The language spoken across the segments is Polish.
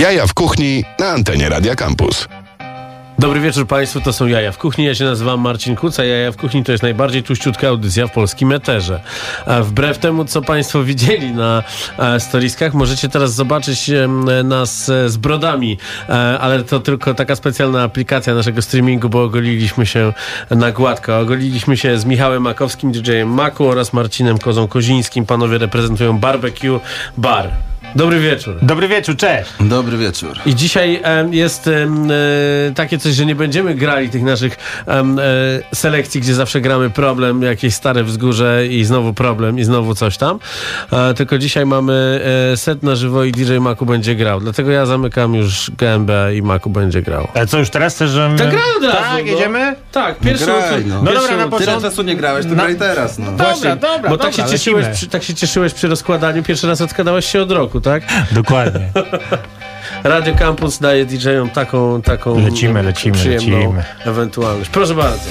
Jaja w kuchni na antenie Radia Campus. Dobry wieczór Państwu, to są Jaja w Kuchni. Ja się nazywam Marcin Kuca. Jaja w Kuchni to jest najbardziej tuściutka audycja w polskim eterze. A wbrew temu, co Państwo widzieli na e, storiskach, możecie teraz zobaczyć e, nas e, z brodami, e, ale to tylko taka specjalna aplikacja naszego streamingu, bo ogoliliśmy się na gładko. Ogoliliśmy się z Michałem Makowskim, DJ-em Maku oraz Marcinem Kozą-Kozińskim. Panowie reprezentują Barbecue Bar. Dobry wieczór. Dobry wieczór, cześć. Dobry wieczór. I dzisiaj em, jest em, e, takie coś, że nie będziemy grali tych naszych em, e, selekcji, gdzie zawsze gramy problem, jakieś stare wzgórze i znowu problem i znowu coś tam. E, tylko dzisiaj mamy e, set na żywo i DJ Maku będzie grał. Dlatego ja zamykam już gębę i Maku będzie grał. A co już teraz chcesz, żebym... Tak graj od razu, Tak, no. jedziemy? Tak, pierwszy graj, utwór- no. No pierwszy dobra, na utwór- Tyle początku- czasu nie grałeś, to Na- graj teraz, no. Dobra, dobra, Bo tak dobra, się, cieszyłeś, przy, tak się cieszyłeś przy rozkładaniu, pierwszy raz odkładałeś się od roku, tak? Dokładnie. Radio Campus daje DJ-om taką, taką Lecimy, lecimy, przyjemną lecimy. ewentualność. Proszę bardzo.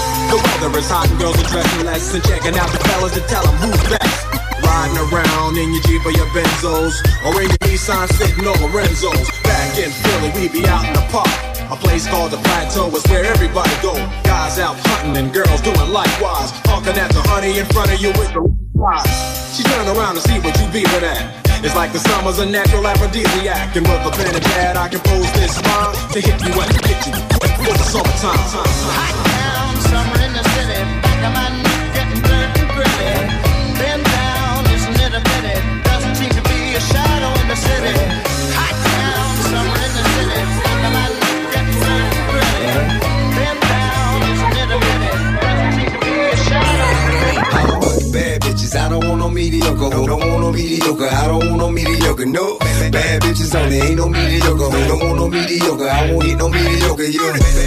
The weather is hot and girls are dressing less and checking out the fellas to tell them who's best. Riding around in your Jeep or your Benzos or in your Nissan sitting on Lorenzo's. Back in Philly, we be out in the park. A place called the Plateau is where everybody go. Guys out hunting and girls doing likewise. Honking at the honey in front of you with the eyes. She turned around to see what you beaving at. It's like the summer's a natural aphrodisiac. And with a pen and pad, I compose this rhyme to hit you and hit you for the summertime. Hot down, summer in the city, back of my neck getting dirt and gritty. Been down, isn't it a pity? Doesn't seem to be a shadow in the city. Hot down, summer in the city, back of my neck getting dirt and gritty. Been down, isn't it a pity? Doesn't seem to be a shadow in the city. I don't fuck bad bitches. I don't want no mediocre. Ho, don't want no mediocre. I don't want no mediocre. No bad bitches only. Ain't no mediocre. Ho, don't want no mediocre. I won't hit no mediocre. You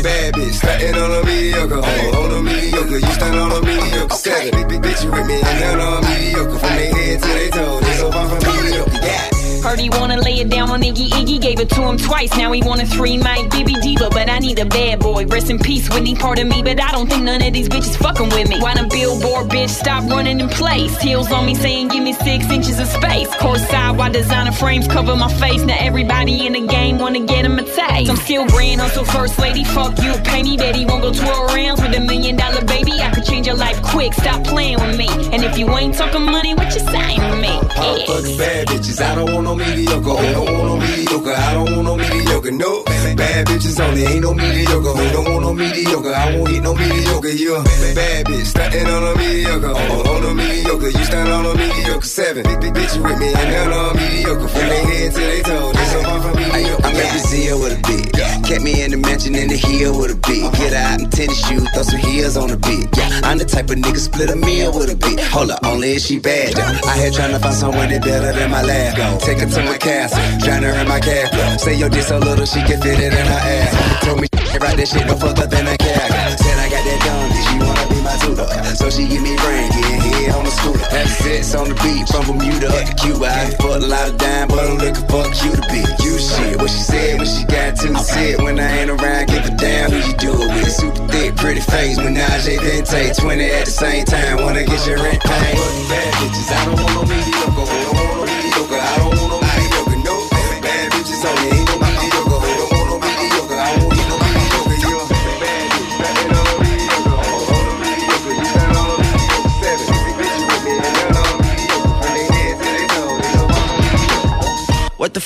bad bitch stunting on a mediocre. Ho, on a mediocre. You stand on a mediocre. Seven bitch you with me. I'm down on a mediocre. From their head to their toes. They so far from mediocre. Yeah. Heard he wanna lay it down on Iggy Iggy, gave it to him twice. Now he want a three mic Bibi Diva, but I need a bad boy. Rest in peace, Whitney, part of me, but I don't think none of these bitches fucking with me. Why the billboard bitch stop running in place? Heels on me saying give me six inches of space. Course side, why designer frames cover my face? Now everybody in the game wanna get him a taste. I'm still grand hustle first lady, fuck you, pay me. Bet he won't go tour around with a million dollar baby. I could change your life quick, stop playing with me. And if you ain't talking money, what you saying to me? Yeah. fuck bad bitches. I don't want no mediocre. Ho, don't want no mediocre. I don't want no mediocre. No bad bitches only. Ain't no mediocre. Ho, don't want no mediocre. I won't hit no mediocre. You a bad bitch stunting on a mediocre. On a mediocre. You stand on a mediocre. Seven big, bitch with me. I'm down on a mediocre. From their head to their toes. They so far from mediocre. I'm every CEO with a beat. Kept me in the mansion in the hill with a beat. Get out in tennis shoes, throw some heels on beat. Yeah, I'm the type of nigga split a meal with a beat. Hold up, only if she bad though. I here tryna find someone that better than my last. Take her to my castle, drown her in my flow. Say your dick so little she can fit it in her ass. Told me right that shit no up in a cab. Said I got that dumb bitch, she wanna be my tutor. So she give me brain, getting head on the scooter. Have sex on the beat from Bermuda to Cuba. I fuck a lot of dime, but I'm looking for a cuter bitch. You shit, what she said when she got to sit. When I ain't around, give a damn who you do it with. Super thick, pretty face, Menage a Vente. 20 at the same time, wanna get your rent paid. Fuck bad bitches, I don't want no mediocre.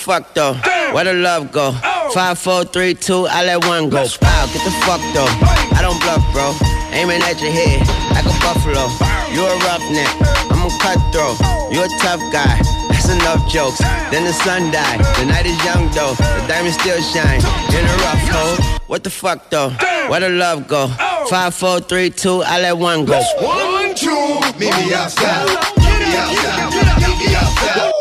Fuck though? Where the love go? Oh. Five, four, three, two, I let one go. Wow, get the fuck though. I don't bluff, bro. Aiming at your head like a buffalo. You a roughneck, I'm a cutthroat. Oh. You a tough guy. That's enough jokes. Then the sun died. The night is young though. The diamond still shine in a rough hole. What the fuck though? Where the love go? Oh. Five, four, three, two, I let one go. One, two, meet me outside. Meet me outside. Meet me outside.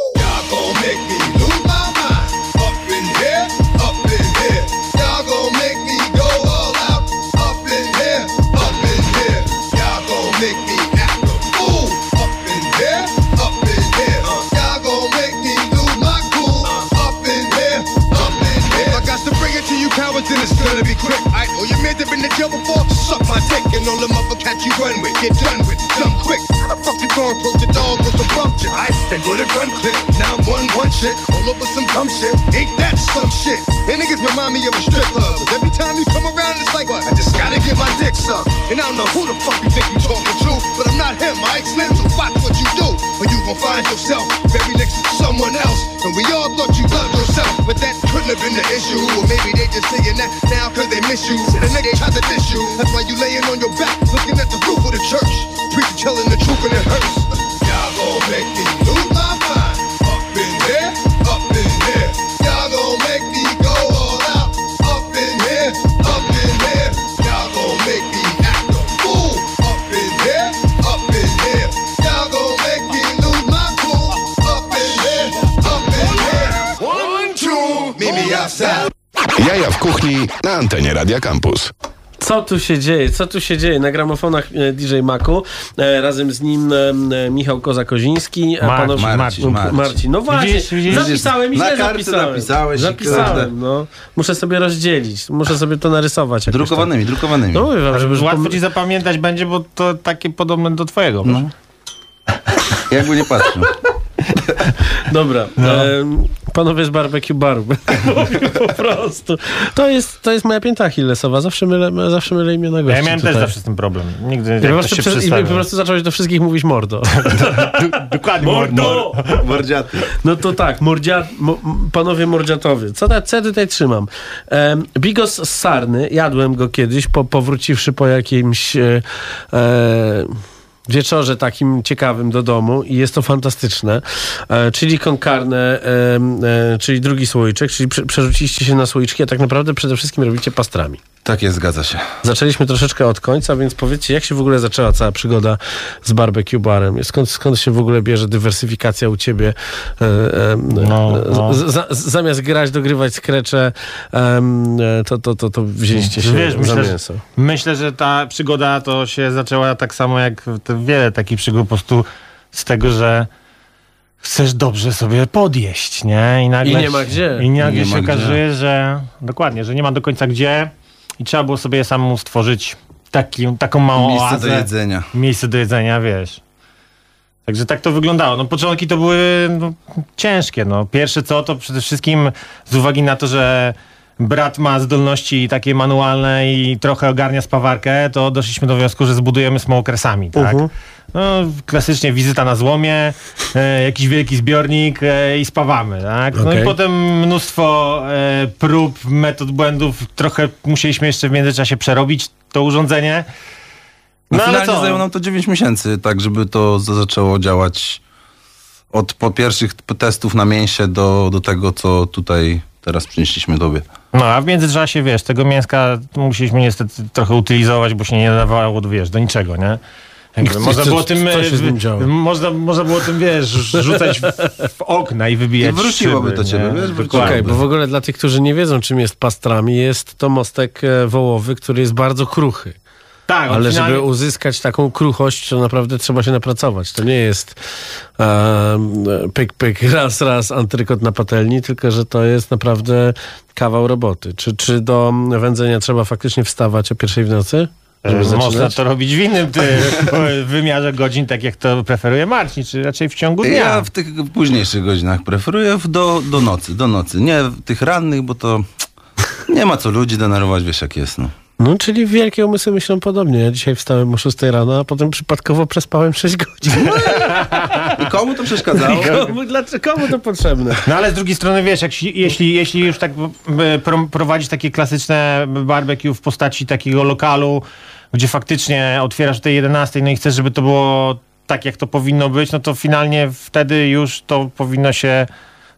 Dick and all the mother cats you run with. Get done with, done quick. How the fuck you gon' approach a dog with some bump shit? I then go to gun click. Now I'm one one shit. All over some dumb shit. Ain't that some shit? And niggas remind me of a strip club. every time you come around, it's like what? I just gotta get my dick sucked. And I don't know who the fuck you think you talking to, but I'm not him. I Slim, so watch what you do. Or you gon' find yourself very next to someone else. And we all thought you loved been the issue. Or maybe they just saying that now cause they miss you. The nigga tried to diss you. That's why you laying on your back, kuchni na antenie Radia Campus. Co tu się dzieje? Co tu się dzieje? Na gramofonach e, DJ Maku, e, razem z nim e, e, Michał Koza-Koziński, a Mar- panowie- Marcin, Marcin. Marcin. No właśnie, Widzisz, widzisz? zapisałem i Na źle kartce zapisałem. napisałeś i kurde. Zapisałem, no. Muszę sobie rozdzielić, muszę sobie to narysować. jakoś Drukowanymi, drukowanymi. Tak. No mówię wam, żeby... żeby Łatwo pom- ci zapamiętać będzie, bo to takie podobne do twojego. No. Jakby nie patrzył. Dobra, em, panowie z barbecue baru. Po prostu. To jest, to jest moja pięta achillesowa. Zawsze mylę, zawsze mylę imiona gości Ja miałem tutaj. też zawsze z tym problem. Nigdy jak po, prostu się przez, I po prostu zacząłeś do wszystkich mówić mordo. Dokładnie. Mordo! Mordziaty. No to tak, mordzia, panowie mordziatowie. Co, ta, co ja tutaj trzymam? Bigos z sarny, jadłem go kiedyś, po, powróciwszy po jakimś e, e, wieczorze takim ciekawym do domu i jest to fantastyczne. E, czyli em, e, czyli drugi słoiczek, czyli prze, przerzuciliście się na słoiczki, a tak naprawdę przede wszystkim robicie pastrami. Tak jest, zgadza się. Zaczęliśmy troszeczkę od końca, więc powiedzcie, jak się w ogóle zaczęła cała przygoda z barbecue barem? Skąd, skąd się w ogóle bierze dywersyfikacja u ciebie? E, e, No, no. z, z, zamiast grać, dogrywać skrecze, e, to, to, to, to wzięliście się Wiesz, za myślę, że- mięso. Myślę, że ta przygoda to się zaczęła tak samo jak te wiele takich przygód po prostu z tego, że chcesz dobrze sobie podjeść, nie? I, nagle I nie ma gdzie. I nagle Nie się gdzie. okazuje, że dokładnie, że nie ma do końca gdzie i trzeba było sobie samemu stworzyć taki, taką małą Miejsce oazę, do jedzenia. miejsce do jedzenia, wiesz. Także tak to wyglądało. No początki to były no, ciężkie. No. Pierwsze co, to przede wszystkim z uwagi na to, że brat ma zdolności takie manualne i trochę ogarnia spawarkę, to doszliśmy do wniosku, że zbudujemy smokersami, tak? Mhm. No, klasycznie wizyta na złomie, e, jakiś wielki zbiornik e, i spawamy, tak? No Okej. i potem mnóstwo e, prób, metod błędów. Trochę musieliśmy jeszcze w międzyczasie przerobić to urządzenie. No, No ale co? zajęło nam to 9 miesięcy, tak żeby to za- zaczęło działać od po pierwszych testów na mięsie do, do tego, co tutaj teraz przynieśliśmy tobie. No, a w międzyczasie, wiesz, tego mięska musieliśmy niestety trochę utylizować, bo się nie nadawało, do, wiesz, do niczego, nie? Jakby można było tym, co można, można było tym, wiesz, rzucać w, w okna i wybijać I wróciłoby szyby, do ciebie, nie? wiesz. Okej, bo w ogóle dla tych, którzy nie wiedzą, czym jest pastrami, jest to mostek e, wołowy, który jest bardzo kruchy. Tak, Ale finalnie- żeby uzyskać taką kruchość, to naprawdę trzeba się napracować. To nie jest um, pyk, pyk, raz, raz antrykot na patelni, tylko że to jest naprawdę kawał roboty. Czy, czy do wędzenia trzeba faktycznie wstawać o pierwszej w nocy? E, Można to robić w innym ty, wymiarze godzin, tak jak to preferuje Marcin, czy raczej w ciągu dnia. Ja w tych późniejszych godzinach preferuję w- do, do nocy, do nocy. Nie w tych rannych, bo to nie ma co ludzi denerwować, wiesz jak jest, no. No, czyli wielkie umysły myślą podobnie. Ja dzisiaj wstałem o 6 rano, a potem przypadkowo przespałem 6 godzin. I komu to przeszkadzało? Komu, dlaczego, komu to potrzebne? No ale z drugiej strony wiesz, jak, jeśli, jeśli już tak pro, prowadzić takie klasyczne barbecue w postaci takiego lokalu, gdzie faktycznie otwierasz o tej 11, no i chcesz, żeby to było tak, jak to powinno być, no to finalnie wtedy już to powinno się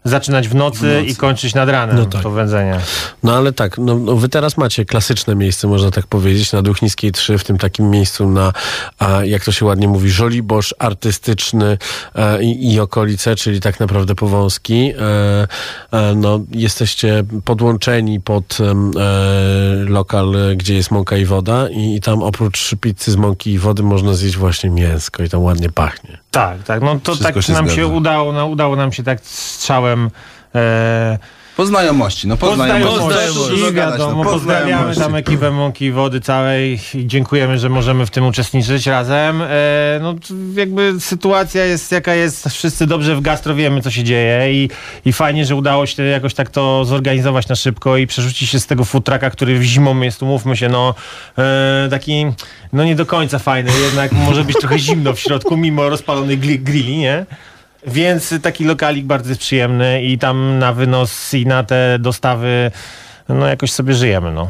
zaczynać w nocy, i kończyć nad ranem No tak. to wędzenie. No ale tak, no, no wy teraz macie klasyczne miejsce, można tak powiedzieć, na Duchniskiej 3, w tym takim miejscu na, a, jak to się ładnie mówi, żoliborz artystyczny e, i, i okolice, czyli tak naprawdę Powązki. E, e, no, jesteście podłączeni pod e, lokal, gdzie jest mąka i woda i, i tam oprócz pizzy z mąki i wody można zjeść właśnie mięsko i tam ładnie pachnie. Tak, tak, no to Wszystko tak się nam się zgadza. udało, no, udało nam się tak strzałem e, Po znajomości, no po znajomości. Dużo I no, wiadomo, po pozdrawiamy tam ekipę Mąki i Wody całej i dziękujemy, że możemy w tym uczestniczyć razem. E, no jakby sytuacja jest jaka jest, wszyscy dobrze w gastro wiemy, co się dzieje i, i fajnie, że udało się jakoś tak to zorganizować na szybko i przerzucić się z tego food trucka, który w zimą jest, umówmy się, no e, taki, no nie do końca fajny, jednak może być trochę zimno w środku, mimo rozpalonych gli- grilli, nie? Więc taki lokalik bardzo jest przyjemny i tam na wynos i na te dostawy no jakoś sobie żyjemy, no.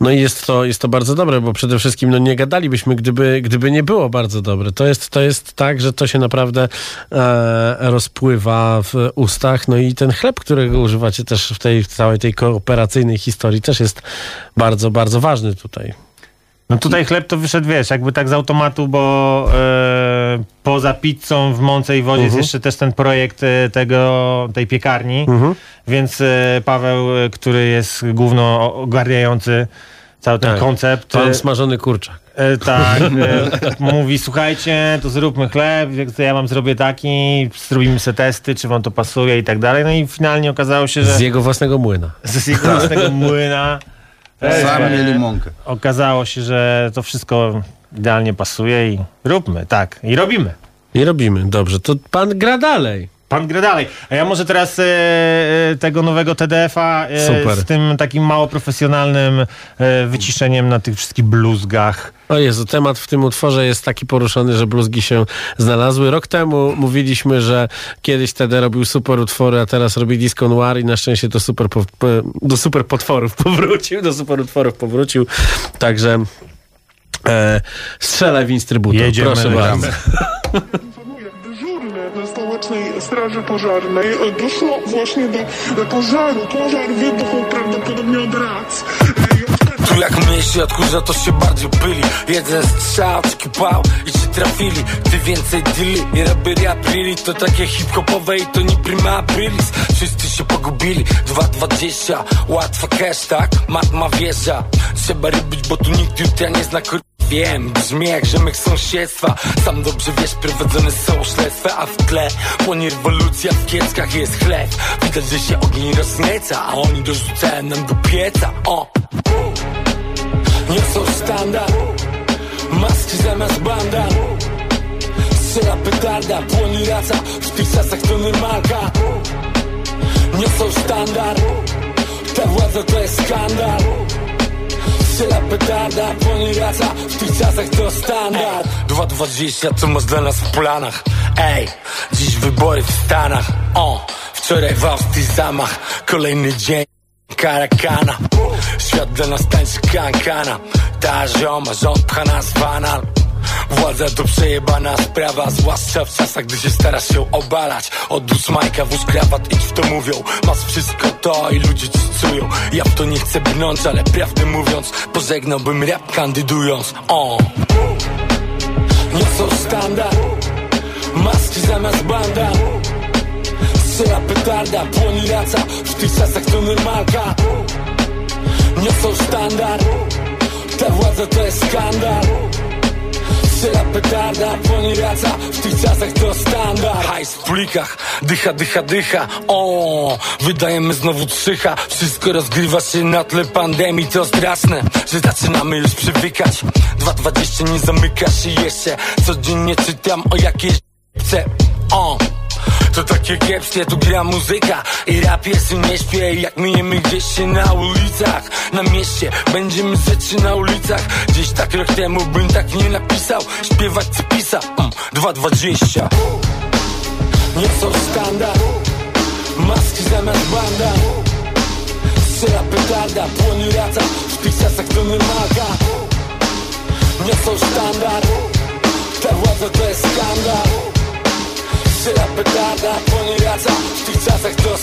No i jest to, jest to bardzo dobre, bo przede wszystkim no nie gadalibyśmy, gdyby, gdyby nie było bardzo dobre. To jest, to jest tak, że to się naprawdę e, rozpływa w ustach. No i ten chleb, którego używacie też w tej w całej tej kooperacyjnej historii też jest bardzo, bardzo ważny tutaj. No tutaj chleb to wyszedł, wiesz, jakby tak z automatu, bo e, poza pizzą w Mące i Wodzie jest jeszcze też ten projekt e, tego, tej piekarni, więc e, Paweł, który jest główno ogarniający cały ten Tak. koncept. Pan smażony kurczak. Tak, mówi, słuchajcie, to zróbmy chleb, to ja wam zrobię taki, zrobimy sobie testy, czy wam to pasuje i tak dalej. No i finalnie okazało się, że Z jego własnego młyna. z jego własnego młyna e, Sami mieli mąkę. okazało się, że to wszystko idealnie pasuje i róbmy, tak, i robimy. I robimy. Dobrze, to pan gra dalej. Pan gra dalej. A ja może teraz e, e, tego nowego TDF-a e, z tym takim mało profesjonalnym e, wyciszeniem na tych wszystkich bluzgach. O Jezu, temat w tym utworze jest taki poruszony, że bluzgi się znalazły. Rok temu mówiliśmy, że kiedyś TD robił super utwory, a teraz robi disco noir i na szczęście do super, po, do super potworów powrócił, do super utworów powrócił. Także e, strzelaj w instrybutor. Jedziemy, Proszę bardzo. Straży Pożarnej e, doszło właśnie do e, pożaru. Pożar wybuchł prawdopodobnie od rac. E, Tu jak myśli odkurza to się bardziej byli Jeden strzał, taki pał i ci trafili Ty więcej dilli i robię aprili To takie hip-hopowe i to nie prima aprilis Wszyscy się pogubili 2,20 Łatwa cash, tak? Matma wjeżdża Trzeba robić, bo tu nikt jutra nie zna kur... Wiem, brzmi jak rzemek sąsiedztwa. Sam dobrze wiesz, prowadzone są śledztwa A w tle płonie rewolucja, w kieckach jest chleb. Widać, że się ogień roznieca A oni dorzucają nam do pieca, o! Nie są sztandar Maski zamiast banda. Strzela petarda, płoni raca W tych czasach to normalka Nie są sztandar Ta władza to jest skandal Strzela petarda, płoni raca W tych czasach to standard. 2,20 co masz dla nas w planach? Ej, dziś wybory w Stanach. O, wczoraj w Austrii zamach. Kolejny dzień Karakana. Świat dla nas tańczy kankana. Ta zioma, rząd pcha nas w anal Władza to przejebana sprawa Zwłaszcza w czasach, gdy się starasz się obalać. Odłóż majka, włóż krawat, idź w to mówią. Masz wszystko to i ludzie ci Ja w to nie chcę brnąć, ale prawdę mówiąc Pożegnałbym rap kandydując. O. Nie są standard. Maski zamiast banda. Strzela petarda, płoni raca. W tych czasach to normalka. Nie są sztandar Ta władza to jest skandal. Strzela petarda, płoni raca. W tych czasach to standard. Hajs w plikach, dycha, dycha, dycha. O, wydajemy znowu trzycha. Wszystko rozgrywa się na tle pandemii. To straszne, że zaczynamy już przywykać. 2.20 nie zamyka się jeszcze. Codziennie czytam o jakiejś o to takie kiepskie Tu gra muzyka. I rap jest i nie śpię Jak myjemy gdzieś się na ulicach. Na mieście będziemy rzeczy na ulicach. Gdzieś tak rok temu bym tak nie napisał. Śpiewać co pisał mm, 2.20 Nie są standard. Maski zamiast banda. Strzela petarda, płonie raca. W tych czasach to nie maga. Nie są standard. Ta władza to jest skandal. Strzela petarda, płonie raca. W tych czasach to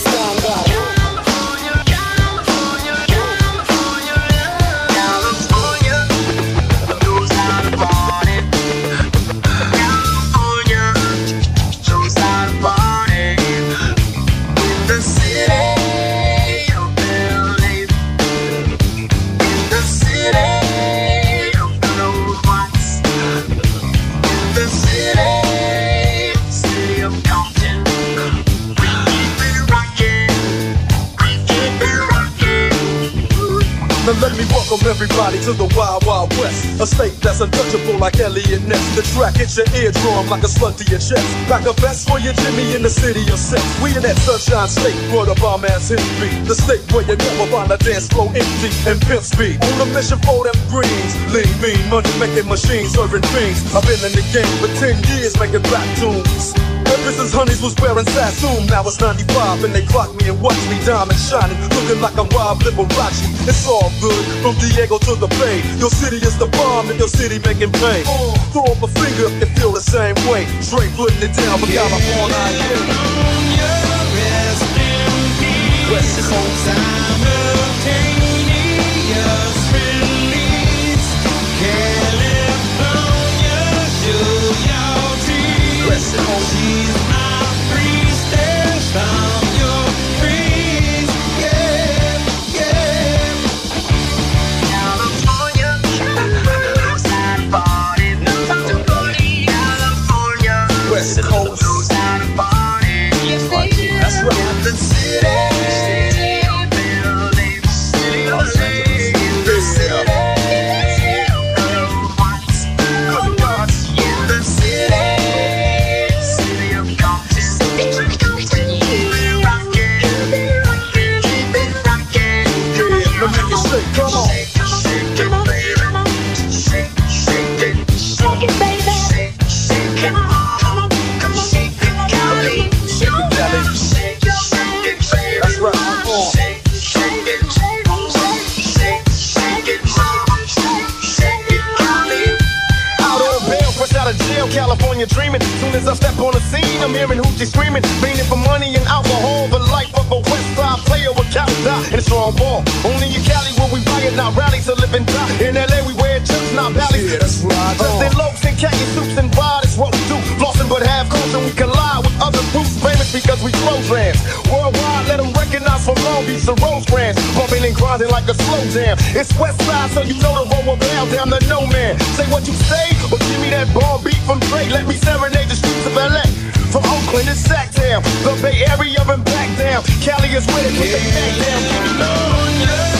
everybody to the Wild Wild West. A state that's untouchable like Elliot Ness. The track hits your eardrum like a slug to your chest. Back a vest for your Jimmy in the city of sex. We in that sunshine state where the bomb ass hit be. The state where you never find a dance floor empty and pimp speed. On a mission for them greens. Lean, mean, money making machines serving fiends. I've been in the game for 10 years making rap tunes. Ever since Honeys was wearing Sassoon, now it's 95 and they clock me and watch me diamond shining, looking like I'm Rob Liberace. It's all good, from Diego to the Bay. Your city is the bomb and your city making pain. Throw up a finger if you feel the same way. Straight putting it down for California. Show your teeth. She's my priestess, I'm jam. It's West Side, so you know the road will bow down to no man. Say what you say, but give me that bomb beat from Dre. Let me serenade the streets of LA. From Oakland to Sacktown, the Bay Area and back down. Cali is with it, put the back down. California, rest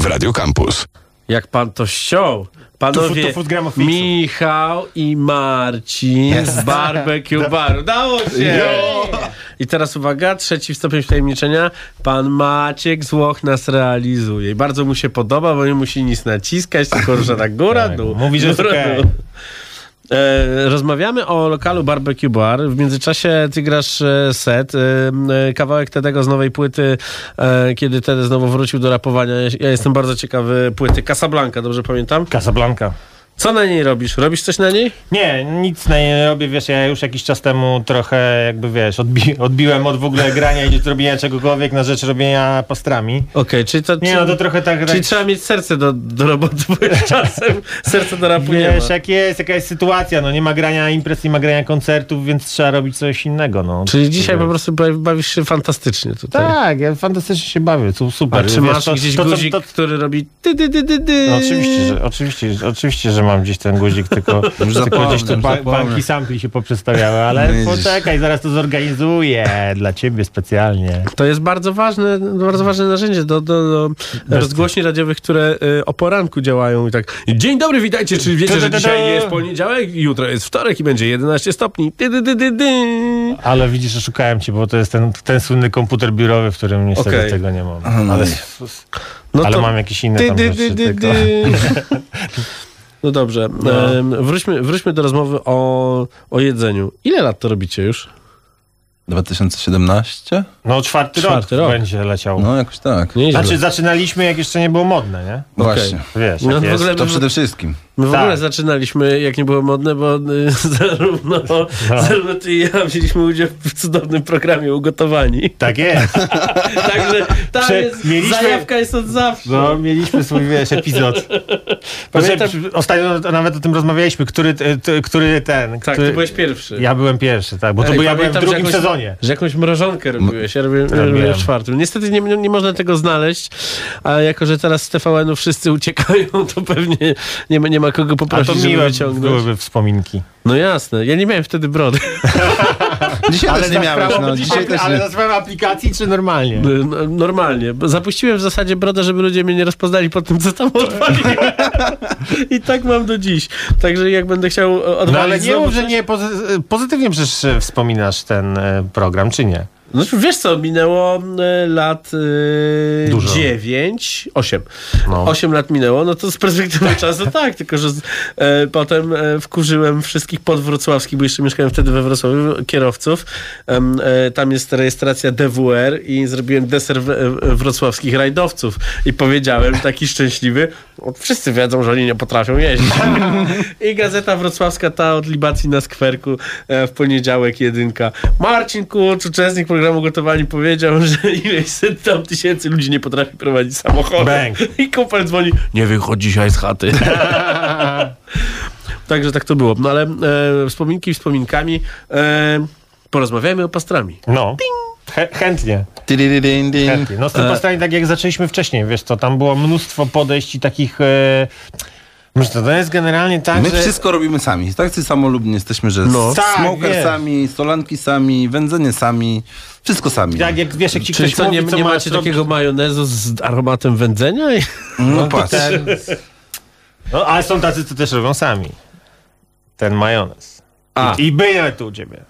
W Radio Campus. Jak pan to ściął. Panowie, z gramofixu. Michał i Marcin z barbecue baru. Dało się! I teraz uwaga, trzeci stopień wtajemniczenia. Pan Maciek z Włoch nas realizuje. I bardzo mu się podoba, bo nie musi nic naciskać, tylko rusza tak góra, Tak, dół. mówi, że jest góra, okej. dół. E, rozmawiamy o lokalu Barbecue Bar. W międzyczasie ty grasz e, set. E, kawałek Tedego z nowej płyty, kiedy Tedy znowu wrócił do rapowania. Ja jestem bardzo ciekawy płyty Casablanca, dobrze pamiętam? Casablanca. Co na niej robisz? Robisz coś na niej? Nie, nic na nie robię, wiesz, ja już jakiś czas temu trochę jakby, wiesz, odbi odbiłem od w ogóle grania i robienia czegokolwiek na rzecz robienia pastrami. Okej, czyli to... Nie, no to trochę tak... Czyli tak trzeba mieć serce do, do roboty, bo już czasem serce do rapu nie Wiesz, ma. jak jest, jaka jest sytuacja, no nie ma grania imprez, nie ma grania koncertów, więc trzeba robić coś innego, no. Czyli dzisiaj Wiesz. po prostu bawi- bawisz się fantastycznie tutaj. Tak, ja fantastycznie się bawię, su- super. A czy Wiesz, masz to- gdzieś to- to- guzik, to- który robi ty, ty, ty, ty, ty. No, oczywiście, że, oczywiście, oczywiście, że mam gdzieś ten guzik, tylko, tylko gdzieś już ba zapomnę. banki sampli się poprzestawiały, ale poczekaj, zaraz to zorganizuję dla ciebie specjalnie. To jest bardzo ważne, bardzo ważne narzędzie do, do, do rozgłośni radiowych, które y, o poranku działają i tak. Dzień dobry, witajcie, czy wiecie, że dzisiaj jest poniedziałek, jutro jest wtorek i będzie 11 stopni. Ty, ty, ty. Ale widzisz, oszukałem cię, bo to jest ten, ten słynny komputer biurowy, w którym niestety Okej. tego nie mam. no Ale, No ale to- mam jakieś inne tam rzeczy. ty, ty, tylko- ty. No dobrze, em, wróćmy, wróćmy do rozmowy o, o jedzeniu. Ile lat to robicie już? 2017? No czwarty, Czwarty rok, rok. będzie leciał. No jakoś tak. Nieźle. Znaczy zaczynaliśmy jak jeszcze nie było modne, nie? Właśnie. Wiesz, No, jak w jest. ogóle To przede wszystkim. My w Tak. ogóle zaczynaliśmy, jak nie było modne, bo y, zarówno, zarówno ty i ja wzięliśmy udział w cudownym programie Ugotowani. Tak jest. Także tam Prze- jest, mieliśmy- zajawka jest od zawsze. No, mieliśmy swój, wiesz, epizod. Pamiętam- Pamiętam, ostatnio nawet o tym rozmawialiśmy, który, t- t- który ten... Tak, który... ty byłeś pierwszy. Ja byłem pierwszy, tak, bo to Ej, bo ja byłem w drugim jakąś- sezonie. Że jakąś mrożonkę robiłeś, ja robiłem, Robiłem. robiłem w czwartym. Niestety nie, nie można tego znaleźć, a jako, że teraz z TVN-u wszyscy uciekają, to pewnie nie nie ma kogo A poprosić, to żeby wyciągnąć. byłyby wspominki. No jasne, ja nie miałem wtedy brody. Dzisiaj też nie miałeś, no. Dzisiaj też ale nie. za sprawą aplikacji czy normalnie? No, Normalnie. Bo Zapuściłem w zasadzie brodę, żeby ludzie mnie nie rozpoznali po tym, co tam odwaliłem. I tak mam do dziś. Także jak będę chciał odwalić No ale nie znowu mów, że nie pozy- pozytywnie przecież e, wspominasz ten e, program, czy nie? No wiesz co, minęło e, lat e, Dużo. 9, 8. No. 8 lat minęło, no to z perspektywy czasu tak, tylko że e, potem wkurzyłem wszystkich podwrocławskich, bo jeszcze mieszkałem wtedy we Wrocławiu, kierowców. E, tam jest rejestracja DWR i zrobiłem deser wrocławskich rajdowców i powiedziałem, taki szczęśliwy, o, wszyscy wiedzą, że oni nie potrafią jeździć. I gazeta wrocławska, ta od libacji na skwerku e, w poniedziałek jedynka. Marcin Kucz, uczestnik programu Gotowani powiedział, że ileś set tam tysięcy ludzi nie potrafi prowadzić samochodu. Bang. I kumpel dzwoni, nie wychodź dzisiaj z chaty. Także tak to było. No ale e, wspominki wspominkami. E, porozmawiajmy o pastrami. No. Chę- chętnie. Chętnie. No z tym postanie, tak jak zaczęliśmy wcześniej, wiesz co, tam było mnóstwo podejść i takich... E, może to jest generalnie tak, My że... wszystko robimy sami. Tak samolubni jesteśmy, że No. Tak, smoker sami, stolanki sami, wędzenie sami, wszystko sami. Tak jak wiesz, jak ci Czyli ktoś co, mówi, nie, co nie macie robić- takiego majonezu z aromatem wędzenia? I... No patrz. Ten... No, ale są tacy, co też robią sami. Ten majonez. A. I, I byję tu u ciebie.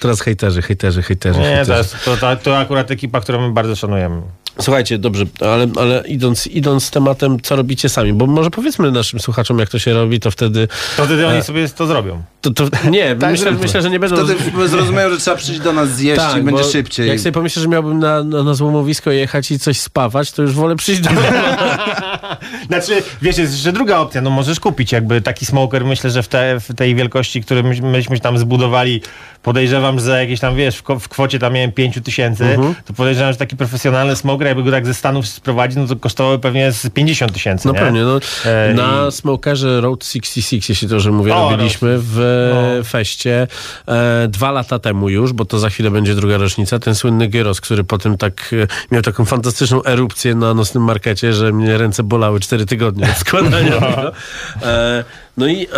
Teraz hejterzy, hejterzy, hejterzy. Nie, hejterzy. to, to, to akurat ekipa, którą my bardzo szanujemy. Słuchajcie, dobrze, ale, ale idąc, idąc z tematem, co robicie sami, bo może powiedzmy naszym słuchaczom, jak to się robi, to wtedy... To wtedy E. oni sobie to zrobią. To, to, nie, myślę, zróbmy. myślę, że nie będą... Wtedy zrozumiał, że trzeba przyjść do nas zjeść i będzie Tak, szybciej. Jak sobie pomyślę, że miałbym na, na, na złomowisko jechać i coś spawać, to już wolę przyjść do Znaczy, wiesz, jest jeszcze druga opcja, no możesz kupić jakby taki smoker, myślę, że w, te, w tej wielkości, który myś- myśmy tam zbudowali, podejrzewam, że za jakieś tam, wiesz, w, w kwocie tam miałem 5 tysięcy, Mhm. to podejrzewam, że taki profesjonalny smoker, jakby go tak ze Stanów sprowadzić, no to kosztowało pewnie z 50 tysięcy, No nie? pewnie, no, E, na i- Smokerze Road 66, jeśli to, że mówię, O, robiliśmy w No. feście e, dwa lata temu już, bo to za chwilę będzie druga rocznica, ten słynny Gyros, który potem tak e, miał taką fantastyczną erupcję na nocnym markecie, że mnie ręce bolały cztery tygodnie od składania tego. No i e,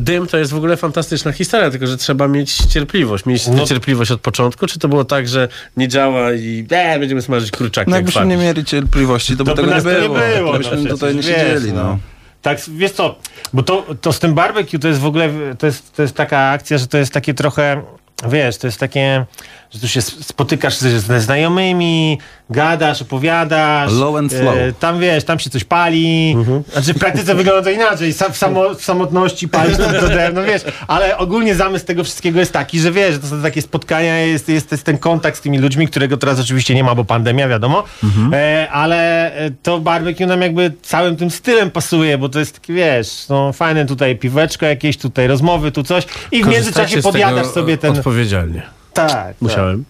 dym to jest w ogóle fantastyczna historia, tylko że trzeba mieć cierpliwość. Mieć No. cierpliwość od początku, czy to było tak, że nie działa i e, będziemy smażyć kurczaki No jak jakbyśmy nie mieli cierpliwości, to, To by by tego nie było. było, To byśmy no tutaj nie siedzieli, no. no. Tak, wiesz co, bo to, to z tym barbecue to jest w ogóle, to jest, to jest taka akcja, że to jest takie trochę, wiesz, to jest takie że tu się spotykasz ze, ze znajomymi, gadasz, opowiadasz. Low and slow. e, Tam wiesz, tam się coś pali. Znaczy w praktyce wygląda to inaczej. Sam, w, samo, w samotności palisz to, to drewno, wiesz. Ale ogólnie zamysł tego wszystkiego jest taki, że wiesz, że to są takie spotkania, jest, jest, jest ten kontakt z tymi ludźmi, którego teraz oczywiście nie ma, bo pandemia, wiadomo. E, ale e, to barbecue nam jakby całym tym stylem pasuje, bo to jest taki, wiesz, no fajne tutaj piweczko jakieś, tutaj rozmowy, tu coś. I w międzyczasie podjadasz sobie ten... Odpowiedzialnie. Tak, tak. Musiałem.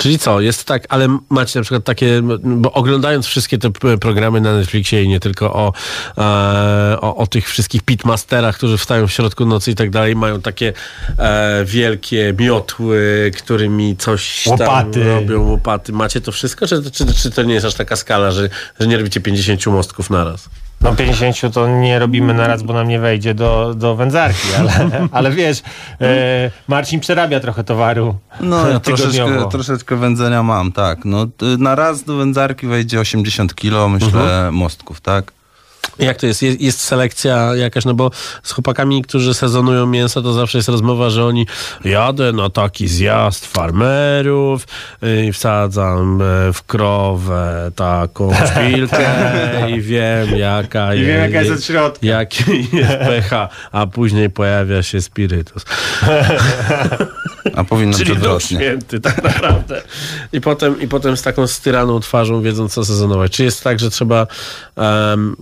Czyli co, jest tak, ale macie na przykład takie, bo oglądając wszystkie te programy na Netflixie i nie tylko o, e, o, o tych wszystkich pitmasterach, którzy wstają w środku nocy i tak dalej, mają takie e, wielkie miotły, którymi coś tam Łopaty. robią, łopaty. Macie to wszystko, czy, czy, czy to nie jest aż taka skala, że, że nie robicie 50 mostków naraz? No 50 to nie robimy na raz, bo nam nie wejdzie do, do wędzarki, ale, ale wiesz, e, Marcin przerabia trochę towaru No, ja troszeczkę, troszeczkę wędzenia mam, tak. No, na raz do wędzarki wejdzie 80 kilo, myślę, Mhm. mostków, tak? Jak to jest? jest? Jest selekcja jakaś, no bo z chłopakami, którzy sezonują mięso, to zawsze jest rozmowa, że oni jadę na taki zjazd farmerów y, i wsadzam e, w krowę taką szpilkę i wiem jaka I jest, wiem, jaka jest od środka. jaki jest pH, a później pojawia się spirytus. A powinno być odwrotnie. Święty, tak naprawdę. I potem, I potem z taką styraną twarzą, wiedząc co sezonować. Czy jest tak, że trzeba em,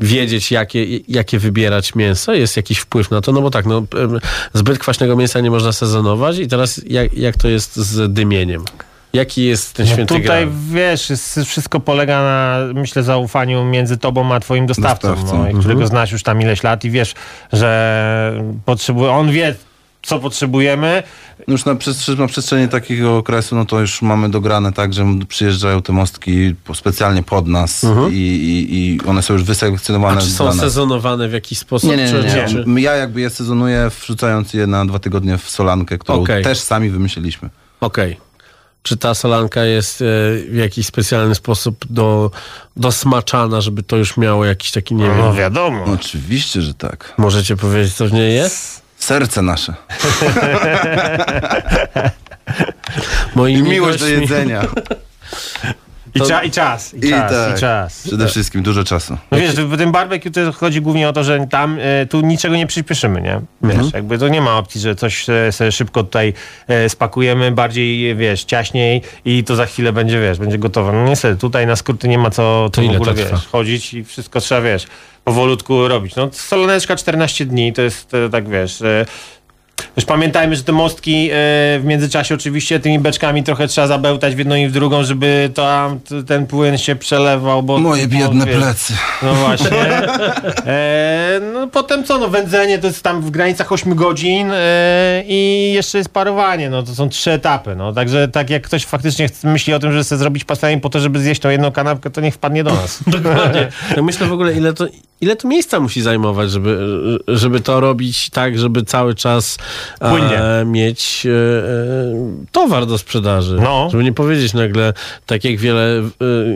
wiedzieć, jakie, jakie wybierać mięso? Jest jakiś wpływ na to? No bo tak, no, zbyt kwaśnego mięsa nie można sezonować i teraz jak, jak to jest z dymieniem? Jaki jest ten No święty tutaj, graal? wiesz, jest, wszystko polega na, myślę, zaufaniu między tobą a twoim dostawcą, Dostawcą. no, Mhm. którego znasz już tam ileś lat i wiesz, że potrzebuje, on wie, co potrzebujemy. Już na, przestrzeni, na przestrzeni takiego okresu, no to już mamy dograne tak, że przyjeżdżają te mostki specjalnie pod nas i, i, i one są już Mhm. A wyselekcjonowane czy dla są nas. sezonowane w jakiś sposób? Nie, nie, nie, nie. czy. Ja jakby je sezonuję, wrzucając je na dwa tygodnie w solankę, którą Okej. też sami wymyśliliśmy. Okej. Czy ta solanka jest e, w jakiś specjalny sposób do, dosmaczana, żeby to już miało jakiś taki, nie wiem... No wiadomo. Oczywiście, że tak. Możecie powiedzieć, co w niej jest? Serce nasze. Moimi Miłość do gośćmi- jedzenia. I, cza, I czas, i, I czas, tak. i czas. Przede wszystkim dużo czasu. No wiesz, w tym barbecue to chodzi głównie o to, że tam e, tu niczego nie przyspieszymy, nie? Wiesz, Mhm. jakby to nie ma opcji, że coś sobie szybko tutaj e, spakujemy, bardziej, wiesz, ciaśniej i to za chwilę będzie, wiesz, będzie gotowe. No niestety, tutaj na skróty nie ma co, w ogóle, wiesz, chodzić i wszystko trzeba, wiesz, powolutku robić. No soloneczka 14 dni, to jest e, tak, wiesz... Już pamiętajmy, że te mostki e, w międzyczasie oczywiście tymi beczkami trochę trzeba zabełtać w jedną i w drugą, żeby tam ten płyn się przelewał, bo... Moje bo, biedne plecy. no właśnie. E, no potem co, no wędzenie to jest tam w granicach 8 godzin e, i jeszcze jest parowanie, no to są trzy etapy, no także tak jak ktoś faktycznie chce, myśli o tym, że chce zrobić pastanie po to, żeby zjeść tą jedną kanapkę, to niech wpadnie do nas. Dokładnie. Tak myślę w ogóle, ile to, ile to miejsca musi zajmować, żeby, żeby to robić tak, żeby cały czas e, mieć e, e, towar do sprzedaży. No. Żeby nie powiedzieć nagle, tak jak wiele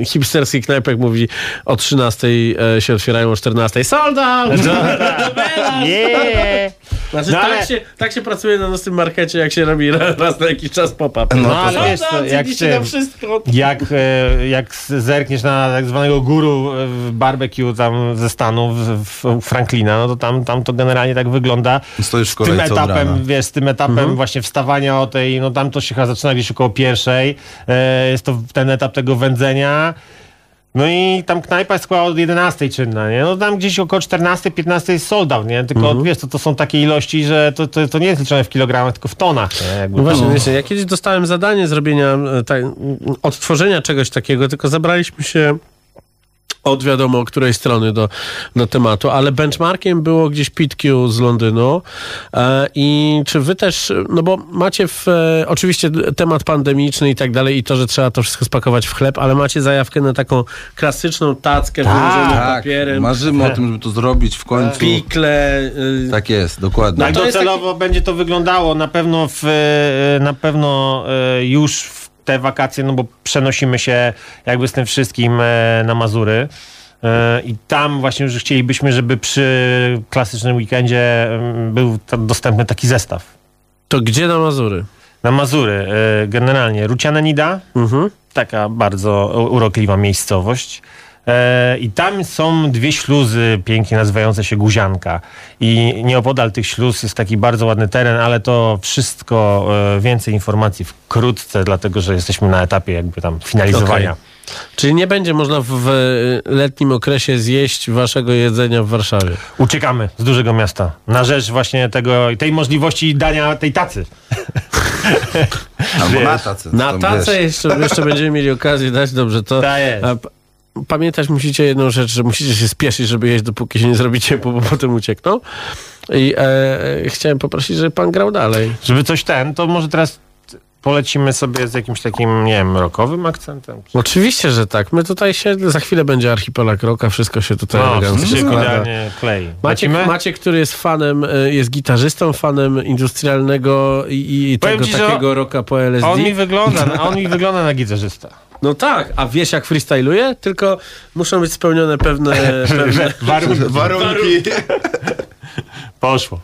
e, hipsterskich knajpek mówi, o 13 e, się otwierają, o 14 sold out! Yeah. Znaczy, No ale- tak, się, tak się pracuje na naszym markecie, jak się robi raz, raz na jakiś czas pop-up. No, ale wiesz co, jak tym- wszystko. Jak, e, jak zerkniesz na tak zwanego guru w barbecue tam ze Stanów, w, w Franklina, no to tam, tam to generalnie tak wygląda. Stoisz w tym kolejce od rana. etapem, wiesz, z tym etapem właśnie wstawania o tej, no tam to się chyba zaczyna gdzieś około pierwszej. E, jest to ten etap tego wędzenia. No i tam knajpa jest chyba od 11 czynna, nie? No tam gdzieś około 14-15 jest sold out, nie? Tylko wiesz, to, to są takie ilości, że to, to, to nie jest liczone w kilogramach, tylko w tonach, No właśnie, wiecie, ja kiedyś dostałem zadanie zrobienia, tak, odtworzenia czegoś takiego, tylko zabraliśmy się od wiadomo której strony do, do tematu, ale benchmarkiem było gdzieś PitQ z Londynu e, i czy wy też, no bo macie w, e, oczywiście temat pandemiczny i tak dalej i to, że trzeba to wszystko spakować w chleb, ale macie zajawkę na taką klasyczną tackę wyłożoną Tak, papierem, marzymy o tym, żeby to zrobić w końcu. pikle, y, Tak jest, dokładnie. Tak to jest docelowo będzie to wyglądało na pewno w, e, na pewno e, już w te wakacje, no bo przenosimy się jakby z tym wszystkim e, na Mazury. E, I tam właśnie już chcielibyśmy, żeby przy klasycznym weekendzie em, był dostępny taki zestaw. to gdzie na Mazury? na Mazury. E, Generalnie Ruciane Nida, taka bardzo urokliwa miejscowość. E, I tam są dwie śluzy pięknie nazywające się Guzianka. I nieopodal tych śluz jest taki bardzo ładny teren, ale to wszystko, e, więcej informacji wkrótce, dlatego że jesteśmy na etapie jakby tam finalizowania. Okej. Czyli nie będzie można w, w letnim okresie zjeść waszego jedzenia w Warszawie. Uciekamy z dużego miasta na rzecz właśnie tego, tej możliwości dania tej tacy. Albo Wiesz, na tacy. Na tacę jeszcze, jeszcze będziemy mieli okazję dać. Dobrze, to... Ta jest. a, Pamiętać musicie jedną rzecz, że musicie się spieszyć, żeby jeść, dopóki się nie zrobicie, bo, bo potem uciekną. I e, chciałem poprosić, żeby pan grał dalej. Żeby coś ten, to może teraz polecimy sobie z jakimś takim, nie wiem, rokowym akcentem. Oczywiście, że tak. My tutaj się, za chwilę będzie archipelag roka, wszystko się tutaj No, elegancko się idealnie klei. Maciek? Maciek, który jest fanem, e, jest gitarzystą, fanem industrialnego i, i tego ci, takiego rocka po LSD. On mi wygląda, a on mi wygląda na gitarzysta. No tak, a wiesz jak freestyluje? Tylko muszą być spełnione pewne... pewne... Warunki. Warunki. Poszło.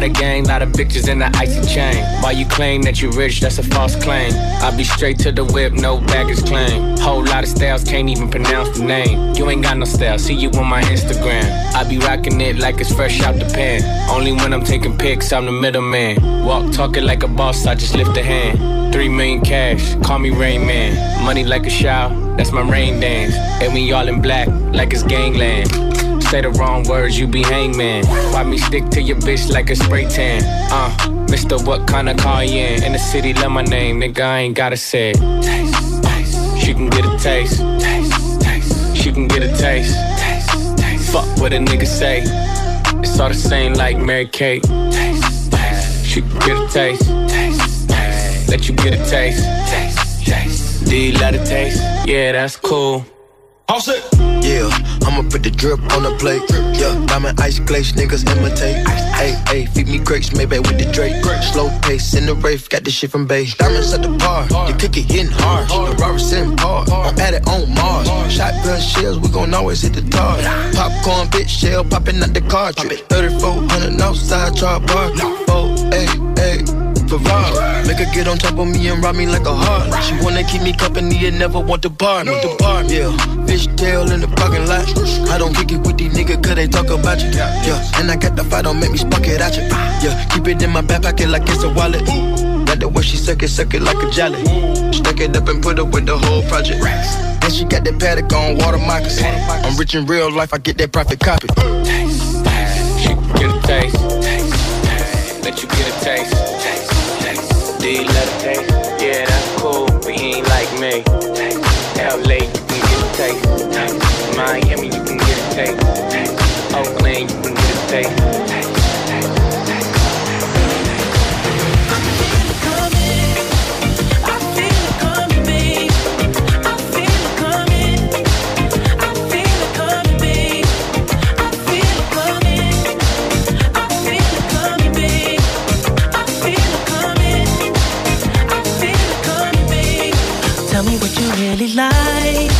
Lot of gang, lot of bitches in the icy chain. While you claim that you rich, that's a false claim. I be straight to the whip, no baggage claim. Whole lot of styles, can't even pronounce the name. You ain't got no style, see you on my Instagram. I be rocking it like it's fresh out the pan. Only when I'm taking pics, I'm the middleman. Walk talking like a boss, I just lift a hand. Three million cash, call me Rain Man. Money like a shower, that's my rain dance. And we all in black, like it's gangland. Say the wrong words, you be hangman. Why me stick to your bitch like a spray tan? Uh, Mister, what kind of car you in? In the city, love my name, nigga, I ain't gotta say it. Taste, taste. She can get a taste. Taste, taste. She can get a taste. Taste, taste. Fuck what a nigga say. It's all the same like Mary Kate. Taste, taste. She can get a taste. Taste, taste. Let you get a taste. Taste, taste. Do you love the taste? Yeah, that's cool. All set. Yeah, I'ma put the drip on the plate. Yeah, diamond ice glaze, niggas imitate. Hey, hey, feed me grapes, maybe with the Drake. Slow pace in the rave, got this shit from base. Diamonds at the bar, the cookie getting hard. The Robert's in par, I'm at it on Mars. Shotgun shells, we gon' always hit the target. Popcorn, bitch, shell popping out the cartridge. 3400 outside, char bar. 4 8 8 Make her get on top of me and rob me like a heart. She wanna keep me company and never want to bar me. The bar, yeah. Fish tail in the parking lot. I don't kick it with these niggas cause they talk about you. Yeah, and I got the fight, don't make me spark it at you. Yeah, keep it in my back pocket like it's a wallet. Got the way she suck it, suck it like a jelly. Stuck it up and put up with the whole project. And she got that paddock on water moccasins. I'm rich in real life, I get that profit copy. Taste, taste, get a taste, taste, taste, let you get a taste love a taste? Yeah, that's cool, but he ain't like me. LA, you can get a taste. Miami, you can get a taste. Oakland, you can get a taste. Really like.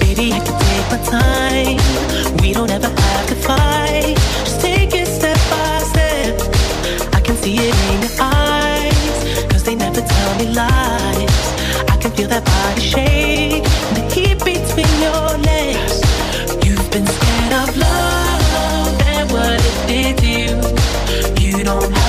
Baby, I can take my time. We don't ever have to fight. Just take it step by step. I can see it in your eyes. Cause they never tell me lies. I can feel that body shake. And the heat between your legs. You've been scared of love and what it did to you. You don't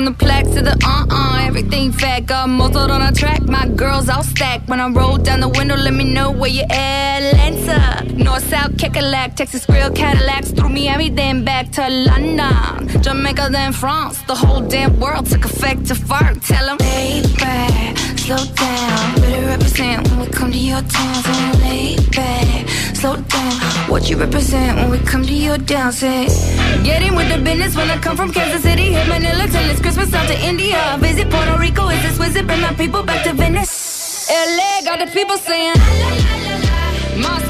from the plaque to the uh uh. Everything fat, got muzzled on a track. My girls all stacked. When I roll down the window, let me know where you at. Atlanta, North, South, Kekalak, Texas, Grill, Cadillacs. Through Miami, then back to London. Jamaica, then France. The whole damn world took effect to fart. Tell them, slow down. Better represent when we come to your town. So lay back, slow down. What you represent when we come to your down. Say, get in with the business when I come from Kansas City. Hit Manila till it's Christmas out to India. Visit Puerto Rico, is this visit? Bring my people back to Venice. LA got the people saying, Moscow saying,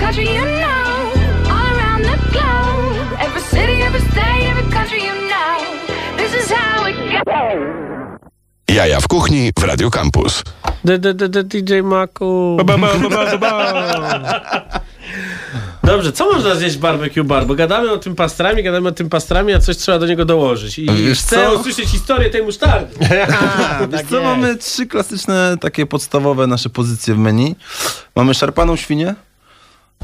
country you know. All around the globe. Every city, every state, every country you know. This is how it goes. Jaja w kuchni w Radio Campus. D, d, d, d, DJ Maku. Dobrze, co można zjeść w barbecue bar? Bo gadamy o tym pastrami, gadamy o tym pastrami, a coś trzeba do niego dołożyć. I Wiesz chcę co? usłyszeć historię tej musztardy. Wiesz co, mamy trzy klasyczne, takie podstawowe nasze pozycje w menu. Mamy szarpaną świnię,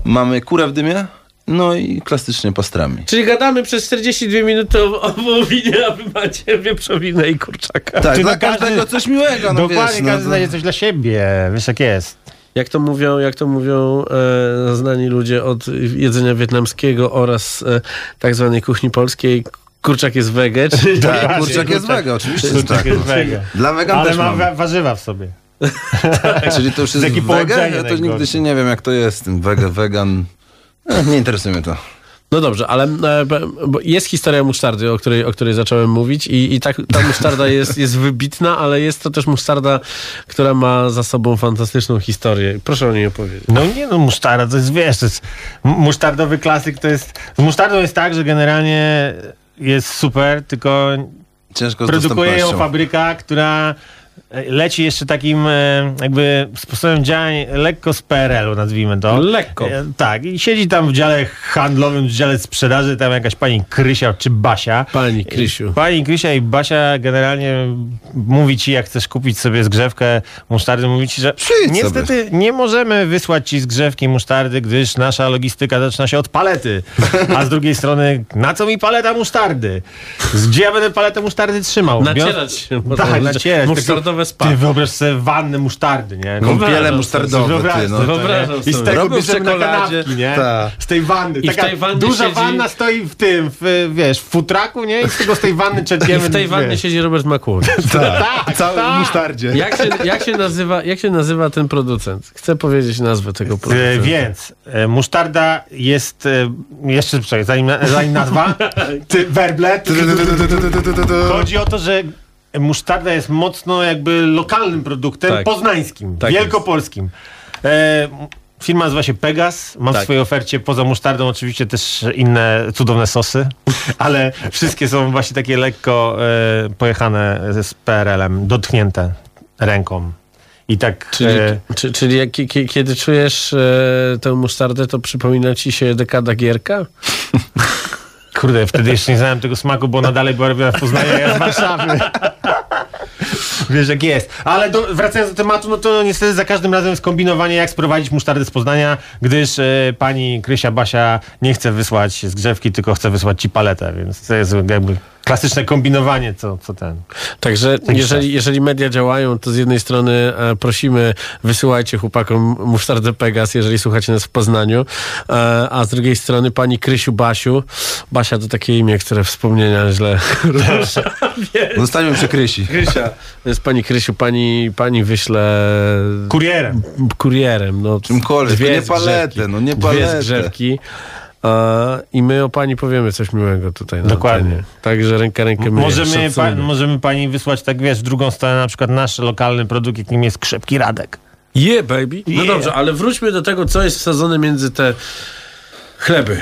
mamy kurę w dymie, no i klasycznie pastrami. Czyli gadamy przez 42 minuty o, o wołowinie, a wy macie wieprzowinę i kurczaka. Tak, dla każdy- każdego coś miłego, no Dokładnie, wiesz. No, każdy to- znajdzie coś dla siebie. Wiesz jak jest. Jak to mówią, jak to mówią e, znani ludzie od jedzenia wietnamskiego oraz e, tak zwanej kuchni polskiej, kurczak jest wege, czyli Tak, kurczak jest wege, oczywiście, Kurczak tak. jest wege. Dla wegan Ale też ma wa- warzywa w sobie. Czyli to już jest połączenie Ja też nigdy się nie wiem, jak to jest, ten wege, wegan. Nie interesuje mnie to. No dobrze, ale e, jest historia musztardy, o której, o której zacząłem mówić i, i tak, ta musztarda jest, jest wybitna, ale jest to też musztarda, która ma za sobą fantastyczną historię. Proszę o niej opowiedzieć. No nie no, musztarda to jest, wiesz, to jest musztardowy klasyk, to jest, z musztardą jest tak, że generalnie jest super, tylko Ciężko produkuje ją fabryka, która leci jeszcze takim e, jakby sposobem działań lekko z PRL-u, nazwijmy to. Lekko. E, Tak, i siedzi tam w dziale handlowym, w dziale sprzedaży, tam jakaś pani Krysia czy Basia. Pani Krysiu. Pani Krysia i Basia generalnie mówi ci, jak chcesz kupić sobie zgrzewkę musztardy, mówi ci, że Przyjdź niestety nie możemy wysłać ci zgrzewki musztardy, gdyż nasza logistyka zaczyna się od palety. A z drugiej strony, na co mi paleta musztardy? Gdzie ja będę paletę musztardy trzymał? Nacierać się. Tak, nacierać. Musztardowe spa. Ty wyobraź sobie wannę musztardy, nie? Kąpiele Wyobrażam musztardowe, Wyobraź ty, no. sobie, Wyobrażam nie? I z sobie. tego bierzemy na kanapki, nie? Tak. Z tej wanny. I w Taka tej wannie duża siedzi- wanna stoi w tym, w, wiesz, w futraku, nie? I z tego z tej wanny I czerpiemy. w tej wannie wiesz. siedzi Robert McQueen. Tak, Cały tak. w musztardzie. Jak się, jak, się nazywa, jak się nazywa ten producent? Chcę powiedzieć nazwę tego E, producenta. Więc e, musztarda jest e, jeszcze, zanim, zanim nazwa, ty, werble. Chodzi o to, że musztarda jest mocno jakby lokalnym produktem, Tak. poznańskim, Tak wielkopolskim. E, Firma nazywa się Pegas. Mam Tak. w swojej ofercie poza musztardą oczywiście też inne cudowne sosy, ale wszystkie są właśnie takie lekko e, pojechane z PRL-em, dotknięte ręką. I tak. Czyli, e, czy, czyli jak, kie- kiedy czujesz e, tę musztardę, to przypomina ci się dekada Gierka? Kurde, wtedy jeszcze nie znałem tego smaku, bo ona dalej była robiona w Poznaniu, ja z Warszawy. Wiesz jak jest. Ale do, wracając do tematu, no to niestety za każdym razem jest kombinowanie, jak sprowadzić musztardę z Poznania, gdyż e, pani Krysia Basia nie chce wysłać zgrzewki, tylko chce wysłać ci paletę, więc to jest jakby klasyczne kombinowanie, co, co ten. Także jeżeli, jeżeli media działają, to z jednej strony e, prosimy, wysyłajcie chłopakom musztardę Pegas, jeżeli słuchacie nas w Poznaniu, e, a z drugiej strony pani Krysiu Basiu. Basia to takie imię, które wspomnienia źle rusza. Zostańmy przy Krysi. Krysia. To jest pani Krysiu, pani, pani wyśle... Kurierem. Kurierem, no. Czymkolwiek, dwie nie paletę, no nie Dwie paletę. zgrzewki. I my o pani powiemy coś miłego tutaj. Na Dokładnie. antenie. Także ręka rękę myje. Możemy, pa, możemy pani wysłać, tak wiesz, w drugą stronę na przykład nasz lokalny produkt, jakim jest krzepki Radek. Yeah, baby. No Yeah. dobrze, ale wróćmy do tego, co jest wsadzone między te chleby.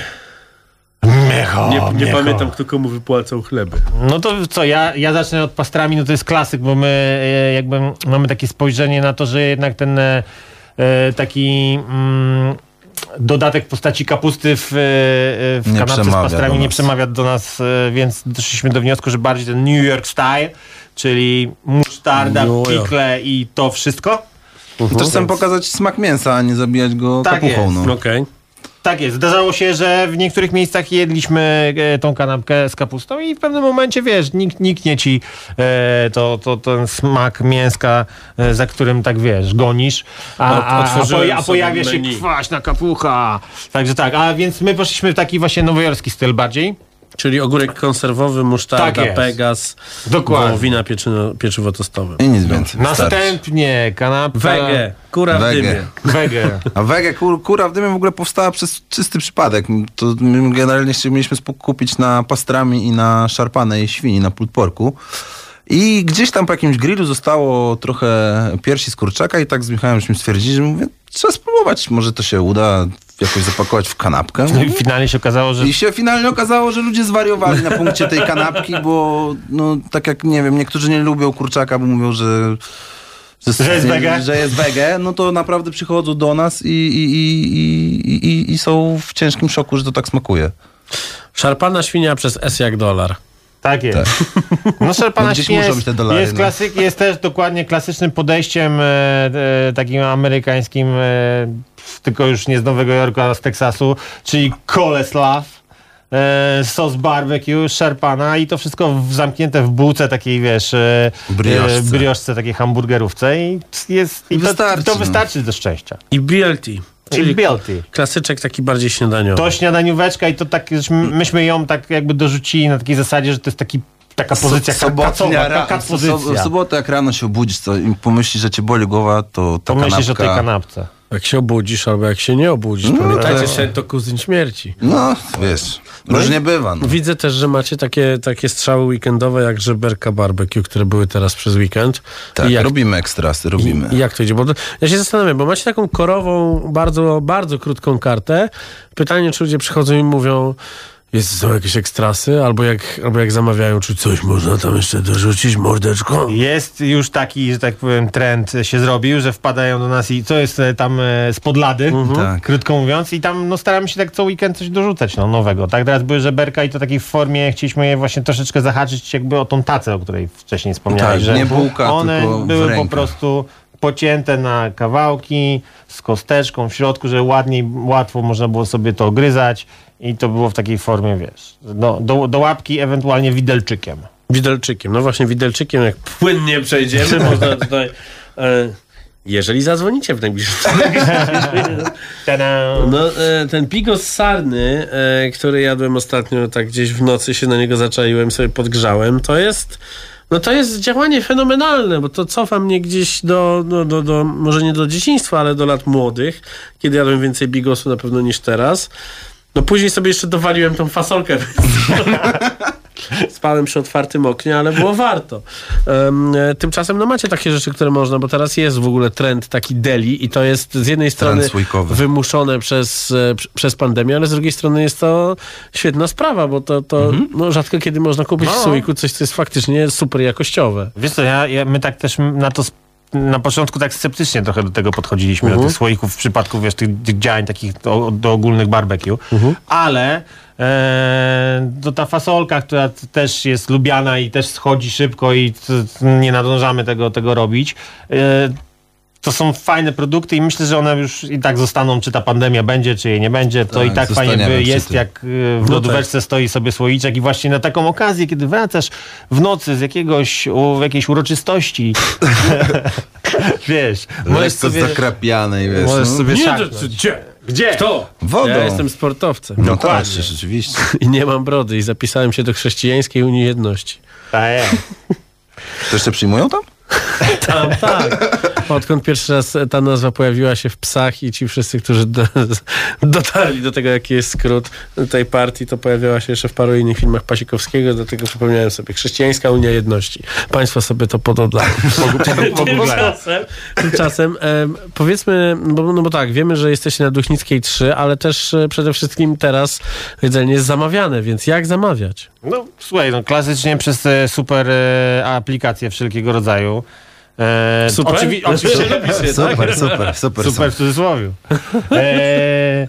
Miecho, Nie, nie miecho. pamiętam, kto komu wypłacał chleby. No to co, ja, ja zacznę od pastrami, no to jest klasyk, bo my e, jakby mamy takie spojrzenie na to, że jednak ten e, e, taki mm, dodatek w postaci kapusty w, e, w kanapce z pastrami nie przemawia do nas, e, więc doszliśmy do wniosku, że bardziej ten New York style, czyli musztarda, New York. pikle i to wszystko. Też chcę pokazać smak mięsa, a nie zabijać go Tak kapuchą. jest. No. Okej. Tak jest. Zdarzało się, że w niektórych miejscach jedliśmy e, tą kanapkę z kapustą i w pewnym momencie, wiesz, nikt, niknie ci e, to, to, ten smak mięska, e, za którym tak, wiesz, gonisz, a, a, a, poja- a pojawia się menu. kwaśna kapucha. Także tak, a więc my poszliśmy w taki właśnie nowojorski styl bardziej. Czyli ogórek konserwowy, musztarda, Tak. Pegas, Dokładnie. wołowina, pieczyno, pieczywo tostowe. I nic więcej. wystarczy. Następnie kanapka... Wege, kura w Wege. dymie. Wege. A wege, kur, kura w dymie w ogóle powstała przez czysty przypadek. To my generalnie mieliśmy kupić na pastrami i na szarpanej świni, na pulled porku. I gdzieś tam po jakimś grillu zostało trochę piersi z kurczaka i tak z Michałem żeśmy stwierdzili, że mówię, trzeba spróbować, może to się uda. Jakoś zapakować w kanapkę. No i finalnie się okazało, że... I się finalnie okazało, że ludzie zwariowali na punkcie tej kanapki, bo no tak jak, nie wiem, niektórzy nie lubią kurczaka, bo mówią, że... Że jest wege? Że jest wege, no to naprawdę przychodzą do nas i, i, i, i, i, i są w ciężkim szoku, że to tak smakuje. Szarpana świnia przez S jak dolar. Tak jest. No szarpana No świnia muszą te dolary, jest, no. klasyk, jest też dokładnie klasycznym podejściem e, e, takim amerykańskim, e, tylko już nie z Nowego Jorku, a z Teksasu, czyli coleslaw, e, sos barbecue, szarpana i to wszystko w, zamknięte w bułce takiej, wiesz, e, Brioszce. e, brioszce, takiej hamburgerówce i jest, i to, Wystarczy, to no. wystarczy do szczęścia. I BLT. Czyli BLT. klasyczek taki bardziej śniadaniowy. To śniadanióweczka i to tak, myśmy ją tak jakby dorzucili na takiej zasadzie, że to jest taki, taka pozycja kacowa, ra- kat w pozycja. sobotę jak rano się obudzisz to i pomyślisz, że cię boli głowa, to ta Pomyślisz o kanapka... tej kanapce. Jak się obudzisz albo jak się nie obudzisz. No, Pamiętajcie, sen to kuzyn śmierci. No, wiesz, różnie bywa. No. Widzę też, że macie takie, takie strzały weekendowe jak żeberka barbecue, które były teraz przez weekend. Tak, jak, robimy ekstrasy, robimy. I jak to idzie? Bo ja się zastanawiam, bo macie taką korową, bardzo, bardzo krótką kartę. Pytanie, czy ludzie przychodzą i mówią, jest, są jakieś ekstrasy, albo jak, albo jak zamawiają, czy coś można tam jeszcze dorzucić, mordeczko. Jest już taki, że tak powiem, trend się zrobił, że wpadają do nas i co jest e, tam e, spod lady, Tak. krótko mówiąc, i tam no, staramy się tak co weekend coś dorzucać no, nowego. Tak, teraz były żeberka i to takiej w formie, chcieliśmy je właśnie troszeczkę zahaczyć jakby o tą tacę, o której wcześniej wspomniałeś, Tak, że nie bułka, one tylko w były po prostu pocięte na kawałki z kosteczką w środku, że ładniej, łatwo można było sobie to ogryzać i to było w takiej formie, wiesz, do, do, do łapki ewentualnie widelczykiem. Widelczykiem. No właśnie, widelczykiem, jak płynnie przejdziemy, można tutaj... E, jeżeli zadzwonicie w najbliższym! No, e, ten pigos sarny, e, który jadłem ostatnio, tak gdzieś w nocy się na niego zaczaiłem, sobie podgrzałem, to jest... No to jest działanie fenomenalne, bo to cofa mnie gdzieś do, do, do, do, może nie do dzieciństwa, ale do lat młodych, kiedy jadłem więcej bigosu na pewno niż teraz. No później sobie jeszcze dowaliłem tą fasolkę. Spałem przy otwartym oknie, ale było warto. E, tymczasem no macie takie rzeczy, które można, bo teraz jest w ogóle trend taki deli i to jest z jednej strony wymuszone przez, e, pr- przez pandemię, ale z drugiej strony jest to świetna sprawa, bo to, to no, rzadko kiedy można kupić w No. słoiku coś, co jest faktycznie super jakościowe. Wiesz co, ja, ja, my tak też na to na początku tak sceptycznie trochę do tego podchodziliśmy, Mhm. do tych słoików w przypadku wiesz, tych, działań takich do, do ogólnych barbecue, Mhm. ale e, to ta fasolka, która też jest lubiana i też schodzi szybko i nie nadążamy tego, tego robić, e, to są fajne produkty i myślę, że one już i tak zostaną, czy ta pandemia będzie, czy jej nie będzie, to Tak, i tak fajnie by przy jest, tym. jak e, w No lodóweczce stoi sobie słoiczek i właśnie na taką okazję, kiedy wracasz w nocy z jakiegoś, u, jakiejś uroczystości, wiesz, możesz sobie, zakrapianej, wiesz. możesz no. sobie Nie, szarpnąć. Gdzie? Kto? Wodą. Ja jestem sportowcem. No tak, rzeczywiście. I nie mam brody i zapisałem się do chrześcijańskiej Unii Jedności. Tak jest. To jeszcze przyjmują tam? Tam, tak. Odkąd pierwszy raz ta nazwa pojawiła się w psach i ci wszyscy, którzy do, dotarli do tego, jaki jest skrót tej partii, to pojawiała się jeszcze w paru innych filmach Pasikowskiego, dlatego przypomniałem sobie Chrześcijańska Unia Jedności. Państwo sobie to pododlają. Tymczasem, tymczasem em, powiedzmy, bo, no bo tak, wiemy, że jesteście na Duchnickiej 3, ale też e, przede wszystkim teraz jedzenie jest zamawiane, więc jak zamawiać? No słuchaj, no, klasycznie przez te super e, aplikacje wszelkiego rodzaju. E, Super? Oczywi- oczywiście lubisz je, tak? Super, super, super. Super w cudzysłowie. E,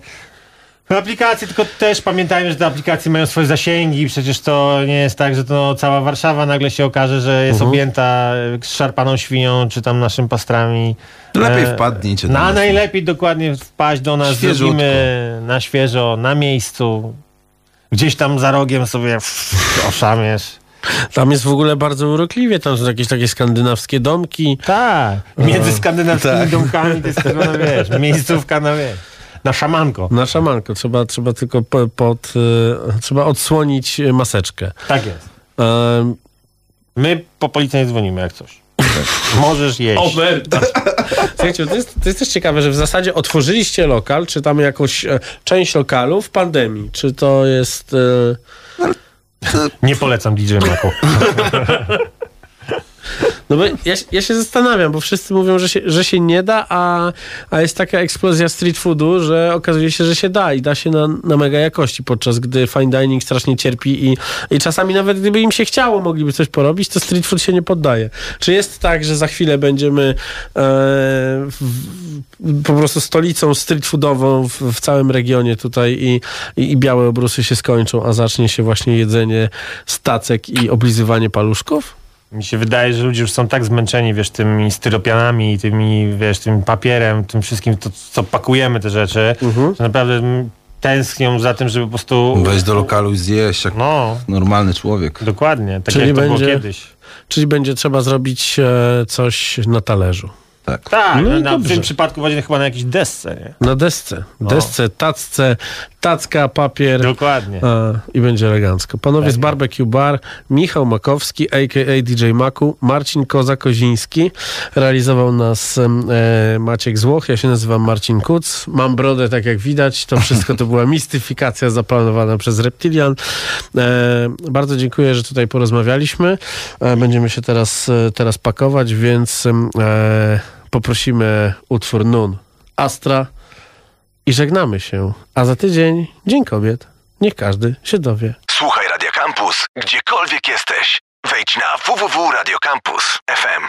no, aplikacje, tylko też pamiętajmy, że te aplikacje mają swoje zasięgi. Przecież to nie jest tak, że to cała Warszawa nagle się okaże, że jest Mhm. objęta e, szarpaną świnią, czy tam naszymi pastrami. Lepiej E, wpadnijcie do Na nas. najlepiej dokładnie wpaść do nas, Świeżutko. zrobimy na świeżo, na miejscu. Gdzieś tam za rogiem sobie oszamiesz. Tam jest w ogóle bardzo urokliwie, tam są jakieś takie skandynawskie domki. Tak. Między skandynawskimi Tak. domkami to jest tak, no wiesz, miejscówka na wiesz. Na szamanko. Na szamanko. Trzeba, trzeba tylko po, pod, y, trzeba odsłonić maseczkę. Tak jest. Um, My po policji nie dzwonimy jak coś. Możesz jeść. Omerta. Słuchajcie, to jest, to jest też ciekawe, że w zasadzie otworzyliście lokal, czy tam jakąś e, część lokalu w pandemii. Czy to jest... E, Nie polecam DJ Maku. No bo ja, ja się zastanawiam, bo wszyscy mówią, że się, że się nie da, a, a jest taka eksplozja street foodu, że okazuje się, że się da i da się na, na mega jakości, podczas gdy fine dining strasznie cierpi i, i czasami nawet gdyby im się chciało, mogliby coś porobić, to street food się nie poddaje. Czy jest tak, że za chwilę będziemy e, w, po prostu stolicą street foodową w, w całym regionie tutaj i, i, i białe obrusy się skończą, a zacznie się właśnie jedzenie stacek i oblizywanie paluszków? Mi się wydaje, że ludzie już są tak zmęczeni, wiesz, tymi styropianami, tymi, wiesz, tym papierem, tym wszystkim, to, co pakujemy te rzeczy, że naprawdę tęsknią za tym, żeby po prostu... Wejść do lokalu i zjeść jak No, normalny człowiek. dokładnie, tak Czyli jak to będzie- było kiedyś. Czyli będzie trzeba zrobić e, coś na talerzu. Tak. Tak, No na, w tym przypadku właśnie chyba na jakiejś desce, nie? Na desce. No. Desce, tacce, tacka, papier. Dokładnie. A, I będzie elegancko. Panowie Tak. z Barbecue Bar, Michał Makowski, a.k.a. DJ Maku, Marcin Koza-Koziński. Realizował nas e, Maciek Złoch. Ja się nazywam Marcin Kuc. Mam brodę, tak jak widać. To wszystko to była mistyfikacja zaplanowana przez Reptilian. E, bardzo dziękuję, że tutaj porozmawialiśmy. E, będziemy się teraz, e, teraz pakować, więc e, poprosimy utwór Nun Astra i żegnamy się. A za tydzień Dzień Kobiet. Niech każdy się dowie. Słuchaj Radio Campus, gdziekolwiek jesteś. Wejdź na www.radiocampus.fm.